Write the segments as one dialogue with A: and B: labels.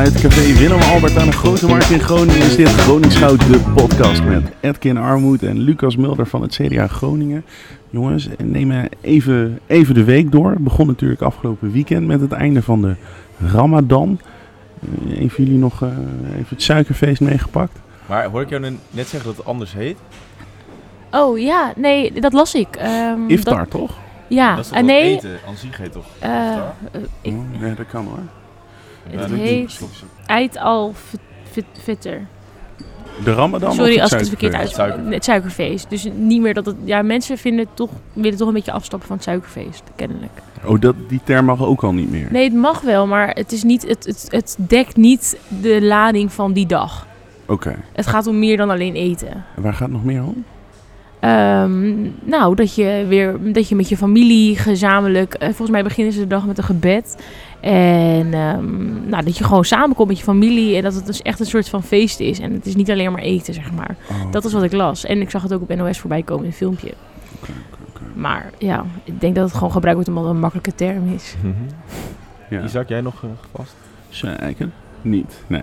A: Vanuit café Willem Albert aan de Grote Markt in Groningen is dit Groningshout, de podcast met Edkin Armoed en Lucas Mulder van het CDA Groningen. Jongens, neem even, even de week door. Het begon natuurlijk afgelopen weekend met het einde van de Ramadan. Een van jullie nog uh, even het suikerfeest meegepakt?
B: Maar hoor ik jou net zeggen dat het anders heet?
C: Oh ja, nee, dat las ik. Um,
A: Iftar,
C: dat,
A: toch?
C: Ja,
B: dat is
C: uh, nee.
B: eten aan zich heet toch?
C: Uh,
A: ik, ja, dat kan hoor.
C: Het heet Eid al Fitter.
A: De Ramadan
C: Sorry als
A: ik
C: het verkeerd uit.
B: Suikerfeest.
C: Het suikerfeest. Dus niet meer dat het. Ja, mensen vinden toch, willen toch een beetje afstappen van het suikerfeest, kennelijk.
A: Oh, dat, die term mag ook al niet meer.
C: Nee, het mag wel, maar het, is niet, het, het, het dekt niet de lading van die dag.
A: Oké. Okay.
C: Het gaat om meer dan alleen eten.
A: En waar gaat het nog meer om?
C: Um, nou, dat je weer dat je met je familie gezamenlijk. Uh, volgens mij beginnen ze de dag met een gebed. En um, nou, dat je gewoon samenkomt met je familie. En dat het dus echt een soort van feest is. En het is niet alleen maar eten, zeg maar.
A: Oh,
C: dat is wat ik las. En ik zag het ook op NOS voorbij komen in een filmpje.
A: Okay, okay,
C: maar ja, ik denk dat het gewoon gebruikt wordt omdat het een makkelijke term is.
B: Mm -hmm. ja. Isaac, jij nog uh, gevast?
A: Zeker. Niet, nee.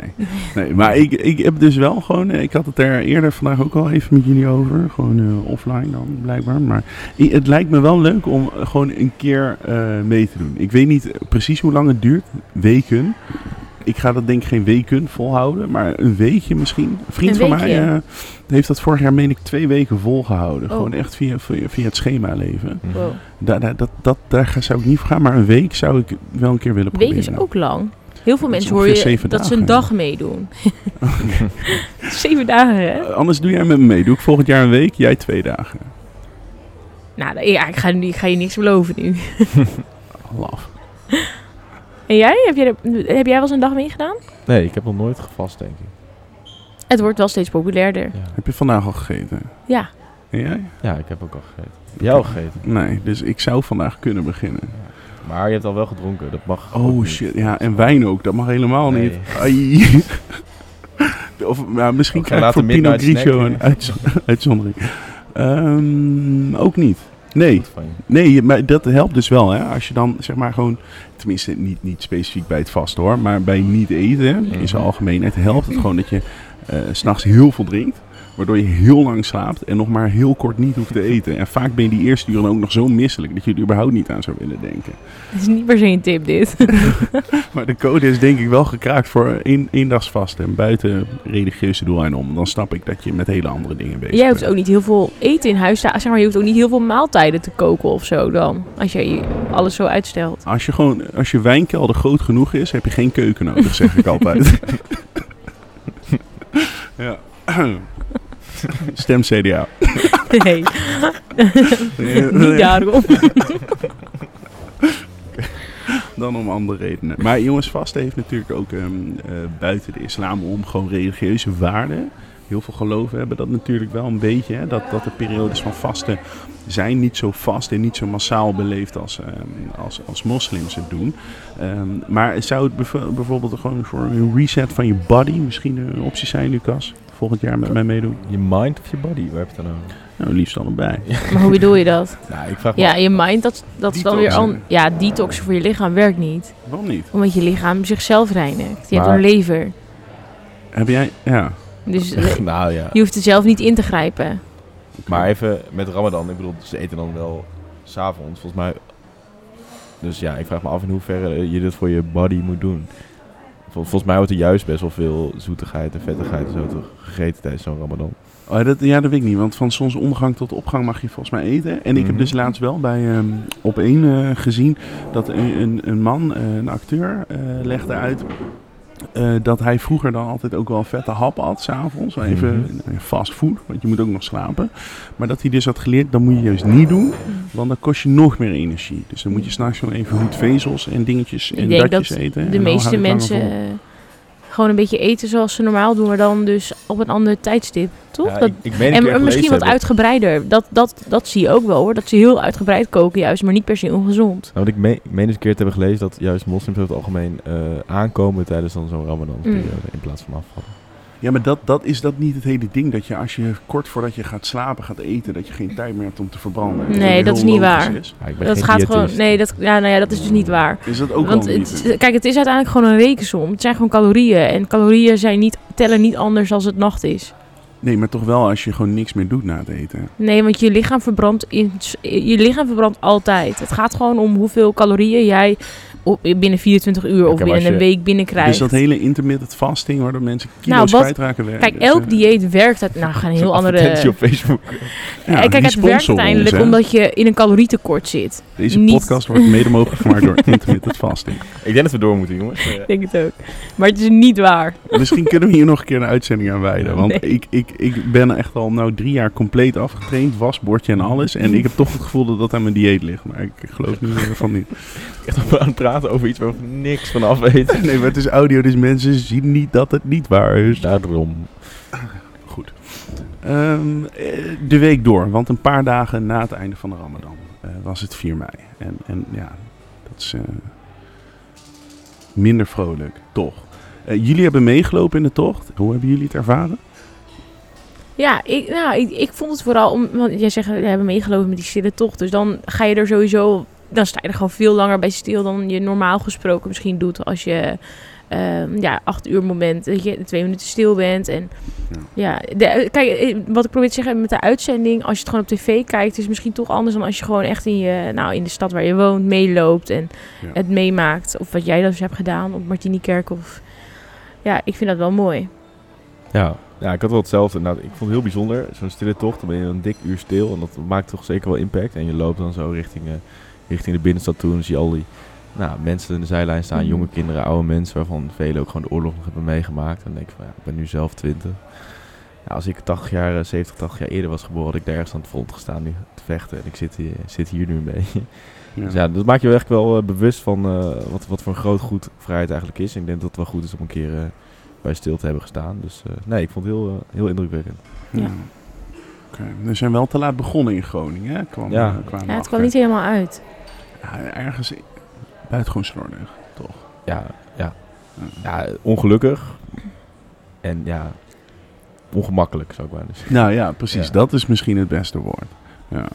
A: nee maar ik, ik heb dus wel gewoon, ik had het er eerder vandaag ook al even met jullie over. Gewoon uh, offline dan, blijkbaar. Maar het lijkt me wel leuk om gewoon een keer uh, mee te doen. Ik weet niet precies hoe lang het duurt. Weken. Ik ga dat denk ik geen weken volhouden, maar een weekje misschien. Een vriend
C: een
A: van
C: weekje.
A: mij uh, heeft dat vorig jaar, meen ik, twee weken volgehouden.
C: Oh.
A: Gewoon echt via, via, via het schema leven.
C: Wow.
A: Da, da, dat, dat, daar zou ik niet voor gaan, maar een week zou ik wel een keer willen
C: Een week
A: proberen.
C: is ook lang. Heel veel mensen hoor je dat ze een dag meedoen. Zeven dagen, hè?
A: Uh, anders doe jij met me mee. Doe ik volgend jaar een week, jij twee dagen.
C: Nou, ja, ik, ga, nu- ik ga je niks beloven nu.
A: Laf.
C: En jij? Heb, jij er- heb jij wel eens een dag meegedaan?
B: Nee, ik heb nog nooit gevast, denk ik.
C: Het wordt wel steeds populairder.
B: Ja,
A: Heb je vandaag al gegeten?
C: Ja.
A: En jij?
B: ja ik heb ook al gegeten. Jij al gegeten?
A: Nee, dus ik zou vandaag kunnen beginnen.
B: Maar je hebt al wel gedronken, dat mag
A: Oh
B: niet.
A: shit, ja, en wijn ook, dat mag helemaal
B: Nee.
A: niet. Ai. Of ja, misschien krijg ik
B: later
A: voor Pinot Grigio een uitz- uitzondering. Ehm, ook niet. Nee,
B: je.
A: nee, maar dat helpt dus wel. Hè? Als je dan zeg maar gewoon, tenminste niet, niet specifiek bij het vast hoor, maar bij niet eten in zijn
B: Mhm.
A: algemeenheid helpt het gewoon dat je eh, s s'nachts heel veel drinkt. Waardoor je heel lang slaapt en nog maar heel kort niet hoeft te eten. En vaak ben je die eerste uren ook nog zo misselijk dat je er überhaupt niet aan zou willen denken.
C: Het is niet per se een tip, dit.
A: Maar de code is denk ik wel gekraakt voor één, eendagsvast en buiten religieuze doeleinden om. Dan snap ik dat je met hele andere dingen bezig
C: Jij hoeft
A: bent.
C: ook niet heel veel eten in huis te... Zeg maar, je hoeft ook niet heel veel maaltijden te koken of zo dan. Als je alles zo uitstelt.
A: Als je gewoon, als je wijnkelder groot genoeg is, heb je geen keuken nodig, zeg ik altijd. ja. Stem CDA.
C: Nee, niet daarom.
A: Dan om andere redenen. Maar jongens, vasten heeft natuurlijk ook ehm, eh, buiten de islam om gewoon religieuze waarden. Heel veel geloven hebben dat natuurlijk wel een beetje. Hè, dat, dat de periodes van vasten zijn niet zo vast en niet zo massaal beleefd als, ehm, als, als moslims het doen. Ehm, maar zou het bijvoorbeeld gewoon voor een reset van je body misschien een optie zijn, Lucas? Volgend jaar met mij meedoen?
B: Je mind of je body, waar heb je het dan over?
A: Nou, liefst allebei.
C: Maar hoe bedoel je dat?
B: Nou, ik vraag
C: Ja, je mind, dat, dat is dan weer... An ja, detoxen voor je lichaam werkt niet.
A: Waarom niet?
C: Omdat je lichaam zichzelf reinigt. Je hebt een lever.
A: Heb jij... Ja.
C: Dus
B: nou ja.
C: je hoeft er zelf niet in te grijpen.
B: Maar even met Ramadan, ik bedoel, ze eten dan wel s'avonds, volgens mij. Dus ja, ik vraag me af in hoeverre je dit voor je body moet doen. Vol- volgens mij wordt er juist best wel veel zoetigheid en vettigheid en zo toch gegeten tijdens zo'n Ramadan.
A: Oh, dat, ja, dat weet ik niet. Want van zonsondergang tot opgang mag je volgens mij eten. En ik heb
B: Mhm.
A: dus laatst wel bij ehm, op één eh, gezien dat een, een, een man, eh, een acteur, eh, legde uit eh, dat hij vroeger dan altijd ook wel vette hap had, s'avonds. Even
B: Mhm.
A: eh, fast food, want je moet ook nog slapen. Maar dat hij dus had geleerd, dat moet je juist niet doen. Want dan kost je nog meer energie. Dus dan moet je s'nachts gewoon even goed vezels en dingetjes en
C: Ik denk
A: datjes
C: dat
A: eten. en
C: de meeste mensen gewoon een beetje eten zoals ze normaal doen, maar dan dus op een ander tijdstip, toch?
B: Ja,
C: Dat-
B: ik, ik
C: en misschien wat
B: hebben-
C: uitgebreider. Dat, dat, dat zie je ook wel hoor. Dat ze heel uitgebreid koken juist, maar niet per se ongezond.
B: Nou, want ik meen, ik meen eens een keer te hebben gelezen dat juist moslims over het algemeen eh, aankomen tijdens dan zo'n Ramadan periode in plaats van afvallen.
A: Ja, maar dat, dat is dat niet het hele ding. Dat je als je kort voordat je gaat slapen gaat eten, dat je geen tijd meer hebt om te verbranden.
C: Nee, dat is niet waar.
A: is.
B: Ja,
C: Dat gaat gewoon. Nee, dat, ja, nou ja, dat is dus niet waar.
A: Is dat ook
C: Want
A: wel
C: het,
A: niet?
C: kijk, het is uiteindelijk gewoon een rekensom. Het zijn gewoon calorieën. En calorieën zijn niet, tellen niet anders als het nacht is.
A: Nee, maar toch wel als je gewoon niks meer doet na het eten.
C: Nee, want je lichaam verbrandt, in, je lichaam verbrandt altijd. Het gaat gewoon om hoeveel calorieën jij op, binnen 24 uur of binnen een week binnenkrijgt.
A: Dus dat hele intermittent fasting, waardoor mensen kilo's
C: Nou, wat-
A: kwijtraken. wer-
C: Kijk,
A: dus,
C: elk
A: eh,
C: dieet werkt uit. Nou, gaan heel andere.
B: op Facebook.
A: ja,
C: Kijk, het werkt
A: ons,
C: uiteindelijk omdat je in een calorietekort zit.
A: Deze
C: niet-
A: podcast wordt mede mogelijk gemaakt door intermittent fasting.
B: Ik denk dat we door moeten, jongens.
C: Ik denk het ook. Maar het is niet waar.
A: Misschien kunnen we hier nog een keer een uitzending aan wijden. Want
C: Nee.
A: ik, ik, ik ben echt al nou drie jaar compleet afgetraind. Wasbordje en alles. En ik heb toch het gevoel dat dat aan mijn dieet ligt. Maar ik geloof niet meer van niet.
B: Echt aan het praten over iets waar we niks van af weten.
A: Nee, maar het is audio, dus mensen zien niet dat het niet waar is.
B: Daarom.
A: Goed. Ehm, eh, de week door, want een paar dagen na het einde van de Ramadan eh, was het 4 mei. En, en ja, dat is eh, minder vrolijk, toch. Jullie hebben meegelopen in de tocht. Hoe hebben jullie het ervaren?
C: Ja, ik, nou, ik, ik vond het vooral om. Want jij zegt, we hebben meegelopen met die stille tocht. Dus dan ga je er sowieso. Dan sta je er gewoon veel langer bij stil dan je normaal gesproken misschien doet. Als je. ehm, ja, acht uur moment, dat je twee minuten stil bent. En ja, de, kijk, eh, wat ik probeer te zeggen met de uitzending, als je het gewoon op tv kijkt, is het misschien toch anders dan als je gewoon echt in, je, nou, in de stad waar je woont meeloopt en
A: Ja.
C: het meemaakt. Of wat jij dus hebt gedaan op Martinikerk. Of, ja, ik vind dat wel mooi.
B: Ja. ja, ik had wel hetzelfde. Nou, ik vond het heel bijzonder. Zo'n stille tocht, dan ben je een dik uur stil. En dat maakt toch zeker wel impact. En je loopt dan zo richting, eh, richting de binnenstad toe. En dan zie je al die nou, mensen in de zijlijn staan.
C: Mhm.
B: Jonge kinderen, oude mensen. Waarvan velen ook gewoon de oorlog nog hebben meegemaakt. En dan denk ik van, ja, ik ben nu zelf 20. Ja, als ik 80 jaar, eh, 70, 80 jaar eerder was geboren, had ik daar ergens aan het front gestaan nu te vechten. En ik zit hier, zit hier nu een beetje.
A: Ja.
B: Dus ja, dat maakt je echt wel eh, bewust van eh, wat, wat voor een groot goed vrijheid eigenlijk is. En ik denk dat het wel goed is om een keer eh, bij stil te hebben gestaan. Dus eh, nee, ik vond het heel, eh, heel indrukwekkend.
C: Ja.
A: Ja. Oké, We zijn wel te laat begonnen in Groningen. Hè? Kwam,
B: Ja.
A: eh, kwamen we
C: Ja, het
A: achter.
C: kwam niet helemaal uit.
A: Ja, ergens buitengewoon slordig, toch?
B: Ja, ja.
A: Ja.
B: ongelukkig. En ja, ongemakkelijk zou ik bijna zeggen.
A: Nou ja, precies.
B: Ja.
A: Dat is misschien het beste woord. Ja.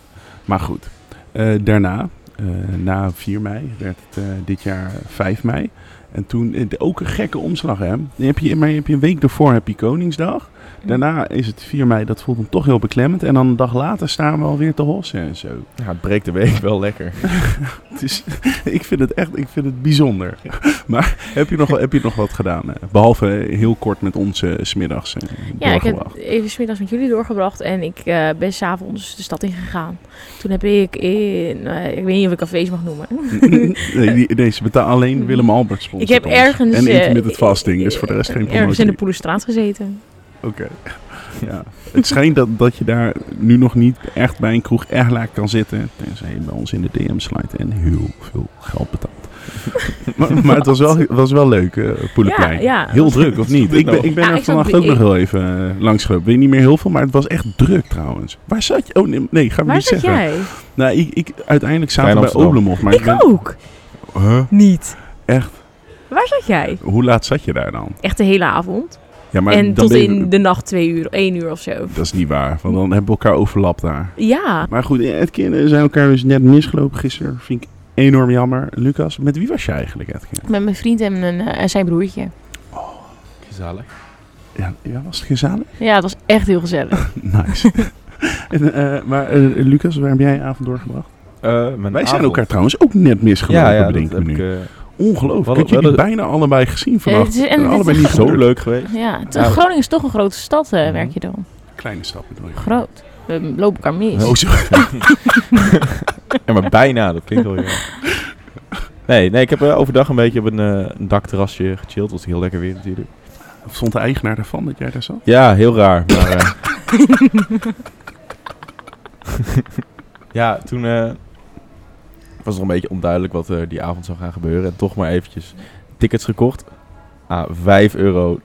A: Maar goed, Eh, daarna, eh, na 4 mei, werd het eh, dit jaar 5 mei. En toen, eh, ook een gekke omslag hè. Heb je, maar heb je een week ervoor heb je Koningsdag. Daarna is het 4 mei, dat voelt dan toch heel beklemmend. En dan een dag later staan we alweer te hossen en zo.
B: Ja, het breekt de week wel lekker.
A: Het is, ik vind het echt ik vind het bijzonder. Maar heb je nog, heb je nog wat gedaan? eh? Behalve heel kort met ons eh, 's smiddags eh,
C: Ja, ik heb
A: doorgebracht.
C: even smiddags met jullie doorgebracht en ik eh, ben s'avonds de stad ingegaan. Toen heb ik in, eh, ik weet niet of ik cafés mag noemen.
A: nee, die, nee, ze betalen alleen Willem Albert sponsort
C: ik heb
A: ons.
C: ergens...
A: En
C: eh,
A: intermittent fasting, dus voor de rest geen
C: Ergens in
A: promotie.
C: de Poelenstraat gezeten.
A: Oké. Ja. Het schijnt dat, dat je daar nu nog niet echt bij een kroeg echt lekker kan zitten. Tenzij je bij ons in de DM sluit en heel veel geld betaalt. maar, maar het was wel, was wel leuk, eh Poelenplein.
C: Ja, ja.
A: Heel druk, of niet? Ik ben, ik ben
C: Ja,
A: er
C: ik zat
A: vannacht ook nog heel even uh, langsgelopen. Weet niet meer heel veel, maar het was echt druk trouwens. Waar zat je? Oh nee, nee ga me
C: Waar
A: niet
C: zat
A: zeggen.
C: jij?
A: Nou, ik, ik, uiteindelijk zaten bij. Oblomov. Maar
C: Ik
A: ben,
C: ook.
A: Huh?
C: Niet.
A: Echt?
C: Waar zat jij?
A: Hoe laat zat je daar dan?
C: Echt de hele avond.
A: Ja, maar
C: en
A: dan
C: tot
A: je-
C: in de nacht twee uur, één uur of zo.
A: Dat is niet waar, want dan hebben we elkaar overlapt daar.
C: Ja.
A: Maar goed, Edkin eh, zijn elkaar dus net misgelopen gisteren. Vind ik enorm jammer. Lucas, met wie was je eigenlijk, Edkin?
C: Met mijn vriend en, een, eh, en zijn broertje.
B: Gezellig.
A: Ja, ja, was het gezellig?
C: Ja, het was echt heel gezellig.
A: nice. en, eh, maar Lucas, waar heb jij je avond doorgebracht? Wij zijn elkaar trouwens ook net misgelopen,
B: ja, ja, dat
A: bedenk ik
B: heb
A: me
B: ik,
A: nu.
B: eh,
A: Ongelooflijk. Ik heb jullie bijna allebei gezien
C: Ja,
A: vannacht.
C: het is- en
A: En
C: het is
A: allebei niet
B: zo leuk geweest.
C: Ja, het-
B: Ja.
C: Groningen is toch een grote stad, eh,
B: Mhm.
C: merk je dan.
A: Kleine stappen bedoel je.
C: Groot. We lopen elkaar mis.
A: Oh, zo.
B: Ja, maar bijna, dat klinkt wel heel... Nee, nee, ik heb eh, overdag een beetje op een, eh, een dakterrasje gechilled. was heel lekker weer natuurlijk.
A: Vond de eigenaar ervan dat jij daar zat?
B: Ja, heel raar. Maar, eh, ja, toen eh, was nog een beetje onduidelijk wat er die avond zou gaan gebeuren. En toch maar eventjes tickets gekocht. Ah, 5 euro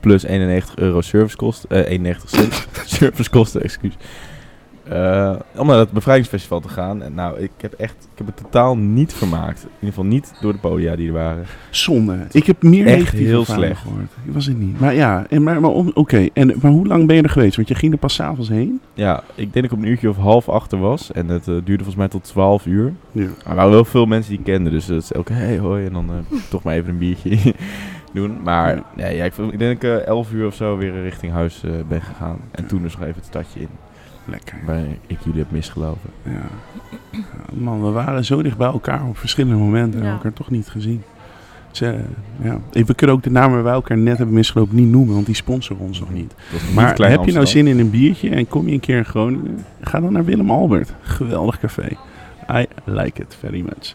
B: plus 91 euro servicekosten. eh 91 cent servicekosten, excuus. Eh, om naar het bevrijdingsfestival te gaan. En nou, ik heb echt, ik heb het totaal niet vermaakt. In ieder geval niet door de podia die er waren.
A: Zonde. Ik heb meer
B: Echt heel slecht.
A: gehoord. Ik was het niet. Maar ja, en, maar, maar, oké. En Maar hoe lang ben je er geweest? Want je ging er pas 's avonds heen.
B: Ja, ik denk dat ik op een uurtje of half achter was. En het eh, duurde volgens mij tot 12 uur.
A: Ja.
B: Maar er waren wel veel mensen die ik kende. Dus het is elke hey hoi. En dan eh, toch maar even een biertje doen. Maar
A: Ja.
B: nee, ja, ik, ik denk dat ik eh, 11 uur of zo weer richting huis eh, ben gegaan. En toen dus nog even het stadje in.
A: Lekker.
B: Waar ik jullie heb misgelopen.
A: Ja. Man, we waren zo dicht bij elkaar op verschillende momenten. En
C: Ja.
A: elkaar toch niet gezien. Dus, eh, ja. We kunnen ook de namen waar wij elkaar net hebben misgelopen niet noemen. Want die sponsoren ons nog niet. Maar heb je nou
B: Amsterdam.
A: zin in een biertje en kom je een keer in Groningen? Ga dan naar Willem Albert. Geweldig café. I like it very much.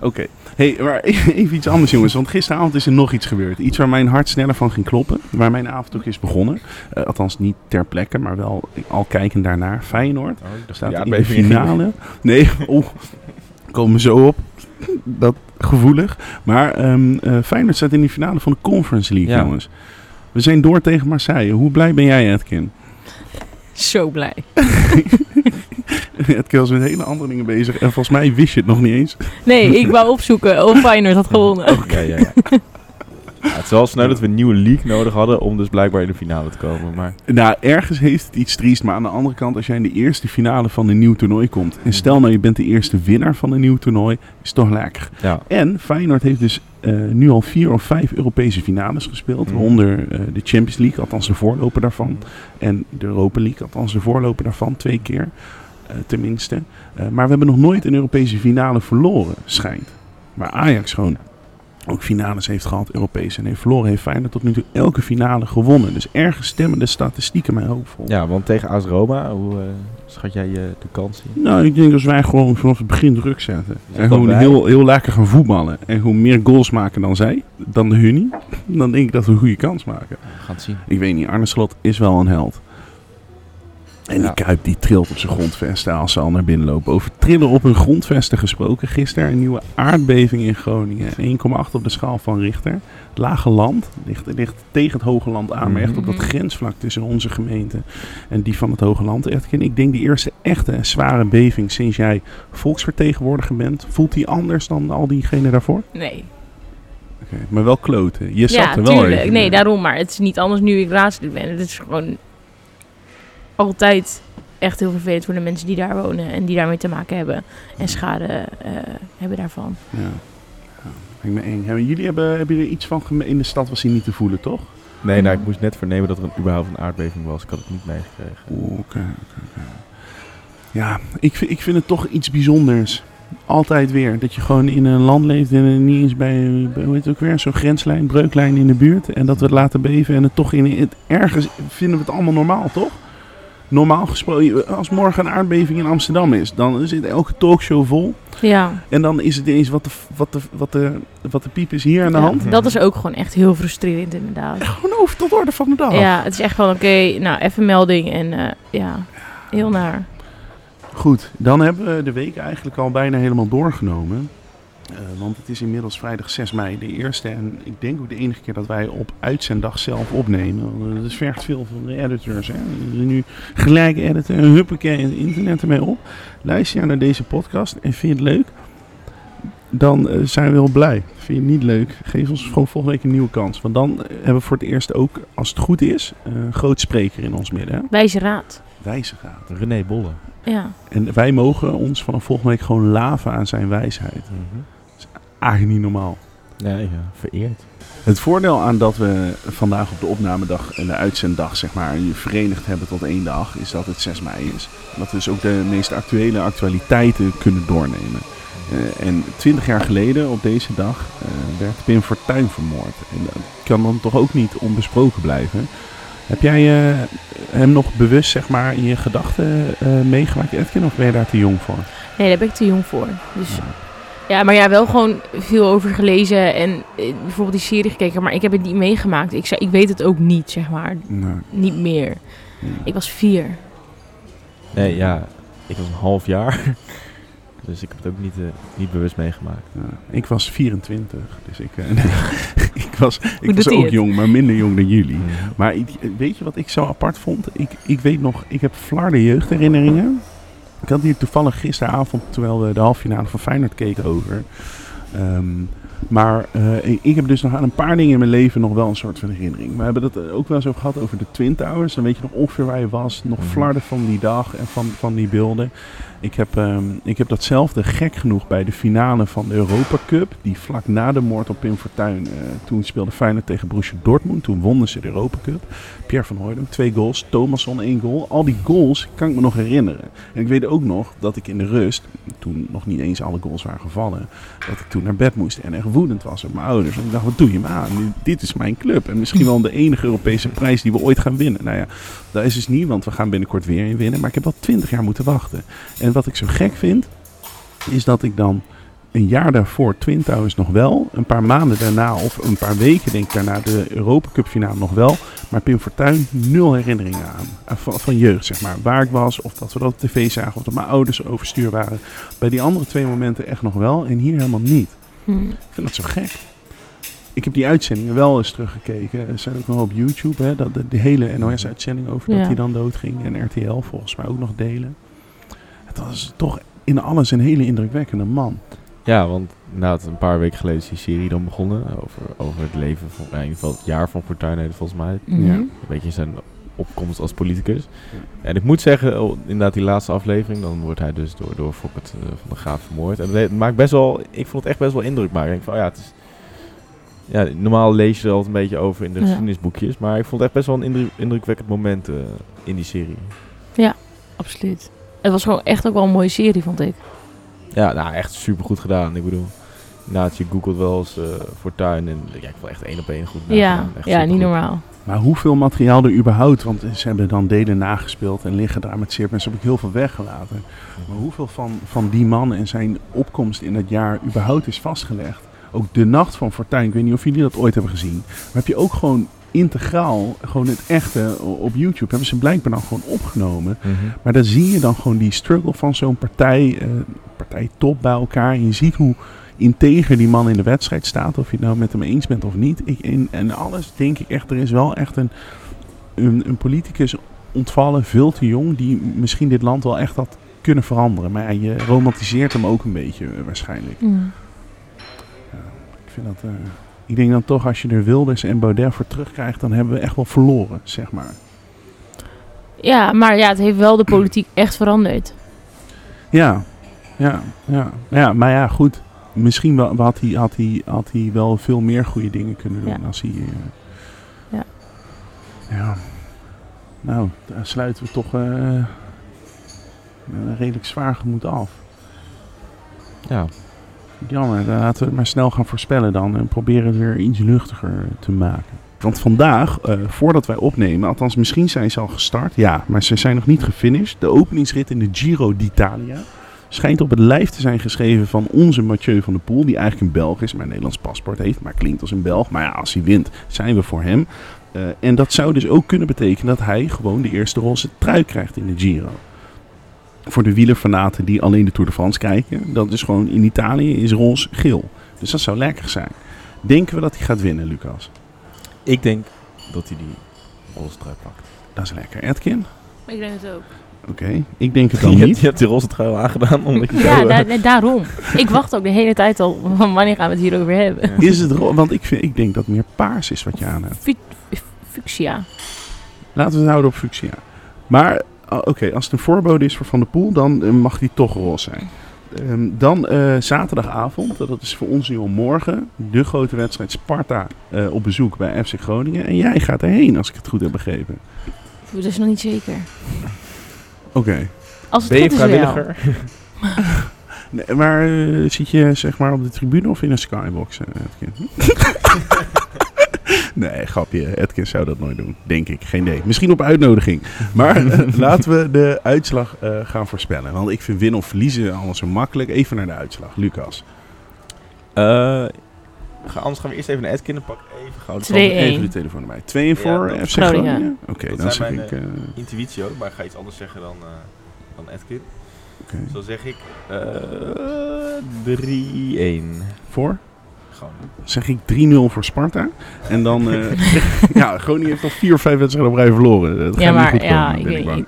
A: Oké, hey, maar even iets anders jongens. Want gisteravond is er nog iets gebeurd. Iets waar mijn hart sneller van ging kloppen. Waar mijn avond ook is begonnen. Eh, althans niet ter plekke, maar wel al kijkend daarnaar. Feyenoord
B: Oh,
A: staat in de finale. Nee, oh, komen we zo op. Dat gevoelig. Maar ehm eh, Feyenoord staat in de finale van de Conference League,
B: Ja.
A: jongens. We zijn door tegen Marseille. Hoe blij ben jij, Edkin?
C: Zo blij.
A: Edkin was met hele andere dingen bezig. En volgens mij wist je het nog niet eens.
C: Nee, ik wou opzoeken of Feyenoord had gewonnen.
B: Ja, ja, ja. Ja, het is wel snel dat we een nieuwe league nodig hadden om dus blijkbaar in de finale te komen. Maar
A: Nou, ergens heeft het iets triest. Maar aan de andere kant, als jij in de eerste finale van een nieuw toernooi komt. En stel nou, je bent de eerste winnaar van een nieuw toernooi. Is toch lekker.
B: ja,
A: En Feyenoord heeft dus eh, nu al vier of vijf Europese finales gespeeld.
B: Mhm.
A: Waaronder eh, de Champions League, althans de voorloper daarvan. En de Europa League, althans de voorloper daarvan, twee keer. Eh, tenminste. Eh, maar we hebben nog nooit een Europese finale verloren, schijnt. Maar Ajax gewoon ook finales heeft gehad, Europese. En heeft verloren, heeft Feyenoord tot nu toe elke finale gewonnen. Dus ergens stemmen de statistieken mij hoopvol.
B: ja, want tegen AS Roma, hoe eh, schat jij eh, de kans in?
A: Nou, ik denk als wij gewoon vanaf het begin druk zetten. En gewoon
B: wij.
A: heel, heel lekker gaan voetballen. En gewoon meer goals maken dan zij, dan de Hunnie. Dan denk ik dat we een goede kans maken.
B: We gaan het zien.
A: Ik weet niet, Arne Slot is wel een held. En die Kuip die trilt op zijn grondvesten als ze al naar binnen lopen. Over trillen op hun grondvesten gesproken. Gisteren een nieuwe aardbeving in Groningen. 1,8 op de schaal van Richter. Het lage land ligt, ligt tegen het hoge land aan. Maar echt op dat
C: Mhm.
A: grensvlak tussen onze gemeente en die van het hoge land. Edkin, ik denk die eerste echte zware beving sinds jij volksvertegenwoordiger bent. Voelt die anders dan al diegenen daarvoor?
C: Nee.
A: Maar wel kloten. Je zat er wel
C: tuurlijk. Nee, daarom maar. Het is niet anders nu ik raadslid ben. Het is gewoon altijd echt heel vervelend voor de mensen die daar wonen en die daarmee te maken hebben. En schade eh, hebben daarvan.
A: Ja. ja. Ik eng. Hebben Jullie hebben, hebben er iets van in de stad was hij niet te voelen, toch?
B: Nee, nou, ik moest net vernemen dat er een, überhaupt een aardbeving was. Ik had het niet meegekregen.
A: Oeh, Oké, oké, oké. Ja, ik vind, ik vind het toch iets bijzonders. Altijd weer. Dat je gewoon in een land leeft en er niet eens bij, bij hoe heet het ook weer, zo'n grenslijn, breuklijn in de buurt. En dat we het laten beven en het toch in het, ergens vinden we het allemaal normaal, toch? Normaal gesproken, als morgen een aardbeving in Amsterdam is, dan zit elke talkshow vol.
C: Ja,
A: En dan is het ineens wat de, wat de, wat de, wat de piep is hier aan de
C: ja,
A: hand.
C: dat is ook gewoon echt heel frustrerend inderdaad.
A: Gewoon over tot orde van de dag.
C: Ja, het is echt gewoon oké, nou even melding en eh, ja, heel naar.
A: Goed, dan hebben we de week eigenlijk al bijna helemaal doorgenomen. Eh, want het is inmiddels vrijdag 6 mei de eerste en ik denk ook de enige keer dat wij op uitzenddag zelf opnemen. Want Het vergt veel van de editors. Hè. Nu gelijk editen, huppakee, het internet ermee op. Luister je naar deze podcast en vind je het leuk? Dan eh, zijn we heel blij. Vind je het niet leuk? Geef ons gewoon volgende week een nieuwe kans. Want dan eh, hebben we voor het eerst ook, als het goed is, eh, een groot spreker in ons midden. Hè?
C: Wijze raad.
A: Wijzegaat.
B: René Bolle.
C: Ja,
A: En wij mogen ons vanaf volgende week gewoon laven aan zijn wijsheid. Eigenlijk niet normaal.
B: Ja, ja, vereerd.
A: Het voordeel aan dat we vandaag op de opnamedag en de uitzenddag zeg maar verenigd hebben tot één dag, is dat het 6 mei is. En dat we dus ook de meest actuele actualiteiten kunnen doornemen. Eh, en twintig jaar geleden op deze dag eh, werd Pim Fortuyn vermoord. En dat kan dan toch ook niet onbesproken blijven. Heb jij eh, hem nog bewust zeg maar in je gedachten eh, meegemaakt, Edkin, of ben je daar te jong voor?
C: nee, daar ben ik te jong voor. Dus ja, maar ja, wel gewoon veel over gelezen en eh, bijvoorbeeld die serie gekeken, maar ik heb het niet meegemaakt. Ik, zei, ik weet het ook niet, zeg maar. Niet meer. Ik was vier.
B: Nee, ja, ik was een half jaar. Dus ik heb het ook niet, eh, niet bewust meegemaakt.
A: Ja, ik was 24, dus ik, eh, ik was, ik was ook
C: het?
A: jong, maar minder jong dan jullie.
B: Mm.
A: Maar weet je wat ik zo apart vond? Ik, ik weet nog, ik heb flarde jeugdherinneringen. Ik had hier toevallig gisteravond, terwijl we de halve finale van Feyenoord keken, over. Ehm, maar eh, ik, heb dus nog aan een paar dingen in mijn leven nog wel een soort van herinnering. We hebben het eh, ook wel eens over gehad over de Twin Towers. Dan weet je nog ongeveer waar je was. Nog
B: Mhm.
A: flarden van die dag en van, van die beelden. Ik heb, ehm, ik heb datzelfde gek genoeg bij de finale van de Europa Cup. Die vlak na de moord op Pim Fortuyn. eh, toen speelde Feyenoord tegen Borussia Dortmund. Toen wonnen ze de Europa Cup. Pierre van Hooydonk, twee goals. Thomasson, één goal. Al die goals kan ik me nog herinneren. En ik weet ook nog dat ik in de rust, toen nog niet eens alle goals waren gevallen, dat ik toen naar bed moest en echt woedend was op mijn ouders. En ik dacht, wat doe je me aan? Dit is mijn club. En misschien wel de enige Europese prijs die we ooit gaan winnen. Nou ja, dat is dus niet, want we gaan binnenkort weer in winnen. Maar ik heb al twintig jaar moeten wachten. En wat ik zo gek vind, is dat ik dan een jaar daarvoor, Twin Towers nog wel. Een paar maanden daarna, of een paar weken denk ik daarna, de Europa Cup finale nog wel. Maar Pim Fortuyn, nul herinneringen aan. Eh, Van, van jeugd, zeg maar. Waar ik was, of dat we dat op tv zagen, of dat mijn ouders overstuur waren. Bij die andere twee momenten echt nog wel, en hier helemaal niet. Ik vind dat zo gek. Ik heb die uitzendingen wel eens teruggekeken. Er zijn ook nog op YouTube, hè, dat, de, de hele NOS-uitzending over dat
C: Ja.
A: hij dan doodging. En RTL volgens mij ook nog delen. Het was toch in alles een hele indrukwekkende man.
B: Ja, want inderdaad, een paar weken geleden is die serie dan begonnen. Over, over het leven, van, ja, in ieder geval het jaar van Fortuyn heet volgens mij.
C: Mhm.
A: Ja.
B: Een beetje zijn opkomst als politicus. En ik moet zeggen, oh, inderdaad die laatste aflevering, dan wordt hij dus door, door Fokkert eh, van de Graaf vermoord. En het maakt best wel, ik vond het echt best wel indruk maken. Ik denk van, oh ja, het is... Ja, normaal lees je er altijd een beetje over in de
C: Ja.
B: geschiedenisboekjes. Maar ik vond het echt best wel een indruk, indrukwekkend moment eh, in die serie.
C: Absoluut. Het was gewoon echt ook wel een mooie serie, vond ik.
B: Ja, nou echt super goed gedaan. Ik bedoel, inderdaad, je googelt wel eens eh Fortuyn en ja, ik vond echt één op één goed
C: Ja.
B: Echt
C: ja niet normaal.
A: Maar hoeveel materiaal er überhaupt, want ze hebben dan delen nagespeeld en liggen daar met Sirp en ze heb ik heel veel weggelaten. Maar hoeveel van, van die man en zijn opkomst in dat jaar überhaupt is vastgelegd? Ook de nacht van Fortuyn, ik weet niet of jullie dat ooit hebben gezien. Maar heb je ook gewoon integraal, gewoon het echte op YouTube, hebben ze blijkbaar dan gewoon opgenomen.
B: Mhm.
A: Maar dan zie je dan gewoon die struggle van zo'n partij, eh partij top bij elkaar. En je ziet hoe integer die man in de wedstrijd staat. Of je het nou met hem eens bent of niet. Ik, en, en alles denk ik echt, er is wel echt een, een, een politicus ontvallen, veel te jong, die misschien dit land wel echt had kunnen veranderen. Maar ja, je romantiseert hem ook een beetje eh, waarschijnlijk.
C: Hm.
A: Ik vind dat... eh, ik denk dan toch, als je er Wilders en Baudet voor terugkrijgt, dan hebben we echt wel verloren, zeg maar.
C: Ja, maar ja, het heeft wel de politiek echt veranderd.
A: Ja, ja, ja. ja maar ja, goed. Misschien wel, had, hij, had, hij, had hij wel veel meer goede dingen kunnen doen
C: Ja.
A: als hij... eh,
C: Ja.
A: Ja. Nou, daar sluiten we toch eh, een redelijk zwaar gemoed af.
B: Ja,
A: Jammer, dan laten we het maar snel gaan voorspellen dan en proberen het weer iets luchtiger te maken. Want vandaag, eh, voordat wij opnemen, althans misschien zijn ze al gestart, ja, maar ze zijn nog niet gefinished. De openingsrit in de Giro d'Italia schijnt op het lijf te zijn geschreven van onze Mathieu van der Poel, die eigenlijk een Belg is, maar een Nederlands paspoort heeft, maar klinkt als een Belg. Maar ja, als hij wint, zijn we voor hem. Eh, en dat zou dus ook kunnen betekenen dat hij gewoon de eerste roze trui krijgt in de Giro. Voor de wielerfanaten die alleen de Tour de France kijken, dat is gewoon in Italië is roze-geel. Dus dat zou lekker zijn. Denken we dat hij gaat winnen, Lucas?
B: ik denk dat hij die roze trui pakt.
A: Dat is lekker. Edkin?
C: Ik denk het ook.
A: Oké, ik denk het dan
B: je,
A: niet.
B: je hebt die roze trui al aangedaan, omdat je
C: Ja,
B: zo, eh,
C: daar- nee, daarom. Ik wacht ook de hele tijd al, van wanneer gaan we het hierover hebben?
A: Is het ro- Want ik, vind, ik denk dat meer paars is wat je aan hebt.
C: Fuchsia.
A: Laten we het houden op fuchsia. Maar ah, oké, als het een voorbode is voor Van der Poel, dan eh, mag die toch roze zijn. Ehm, dan eh, zaterdagavond, dat is voor ons heel morgen, de grote wedstrijd Sparta eh, op bezoek bij FC Groningen. En jij gaat erheen, als ik het goed heb begrepen.
C: Dat is nog niet zeker.
A: Oké.
C: Als het
B: Ben je
C: goed is wel.
B: vrijwilliger?
A: Nee, maar eh, zit je zeg maar op de tribune of in een skybox, eh, Edkin? nee, grapje. Edkin zou dat nooit doen. Denk ik. Geen idee. Misschien op uitnodiging. Maar laten we de uitslag eh, gaan voorspellen. Want ik vind winnen of verliezen allemaal zo makkelijk. Even naar de uitslag. Lucas.
B: Eh, ga, anders gaan we eerst even naar Edkin en pak even gauw.
A: Even de telefoon erbij. 2
B: Ja,
A: voor
B: dat-
A: FC
C: Groningen.
A: Groningen? Oké,
B: Dat
A: dan
B: zijn
A: zeg
B: mijn,
A: ik... eh,
B: Intuïtie ook, maar ik ga iets anders zeggen dan, eh dan Edkin.
A: Oké.
B: Zo zeg ik eh 3-1.
A: Voor?
B: Gewoon.
A: Zeg ik 3-0 voor Sparta. En dan... eh ja, Groningen heeft al vier of vijf wedstrijden op rij verloren. Dat gaat
C: ja,
A: niet
C: maar
A: goed
C: ja,
A: komen,
C: ik
A: ben bang.
C: niet.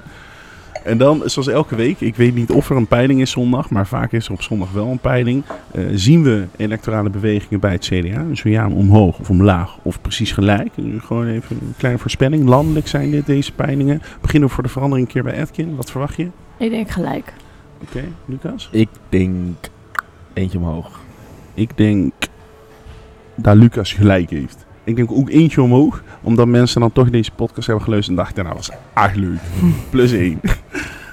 A: En dan, zoals elke week, ik weet niet of er een peiling is zondag, maar vaak is er op zondag wel een peiling. eh, zien we electorale bewegingen bij het CDA? Dus ja, omhoog of omlaag of precies gelijk. Nu Gewoon even een kleine voorspelling. Landelijk zijn dit deze peilingen. Beginnen we voor de verandering een keer bij Edkin. Wat verwacht je?
C: Ik denk gelijk.
A: Oké, Lucas?
B: Ik denk eentje omhoog.
A: Ik denk dat Lucas gelijk heeft. Ik denk ook eentje omhoog, omdat mensen dan toch deze podcast hebben geluisterd en dachten, nou, dat was echt leuk. Plus één.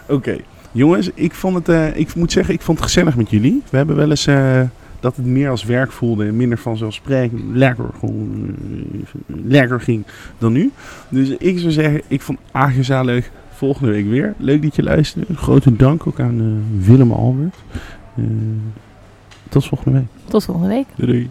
A: Oké, jongens, ik vond het, eh, ik moet zeggen, ik vond het gezellig met jullie. We hebben wel eens eh, dat het meer als werk voelde en minder vanzelfsprekend, lekker, gewoon, eh, lekker ging dan nu. Dus ik zou zeggen, ik vond het erg gezellig. Volgende week weer. Leuk dat je luisterde. Grote dank ook aan Willem Albert. Tot volgende week.
C: Tot volgende week.
A: Doei. doei.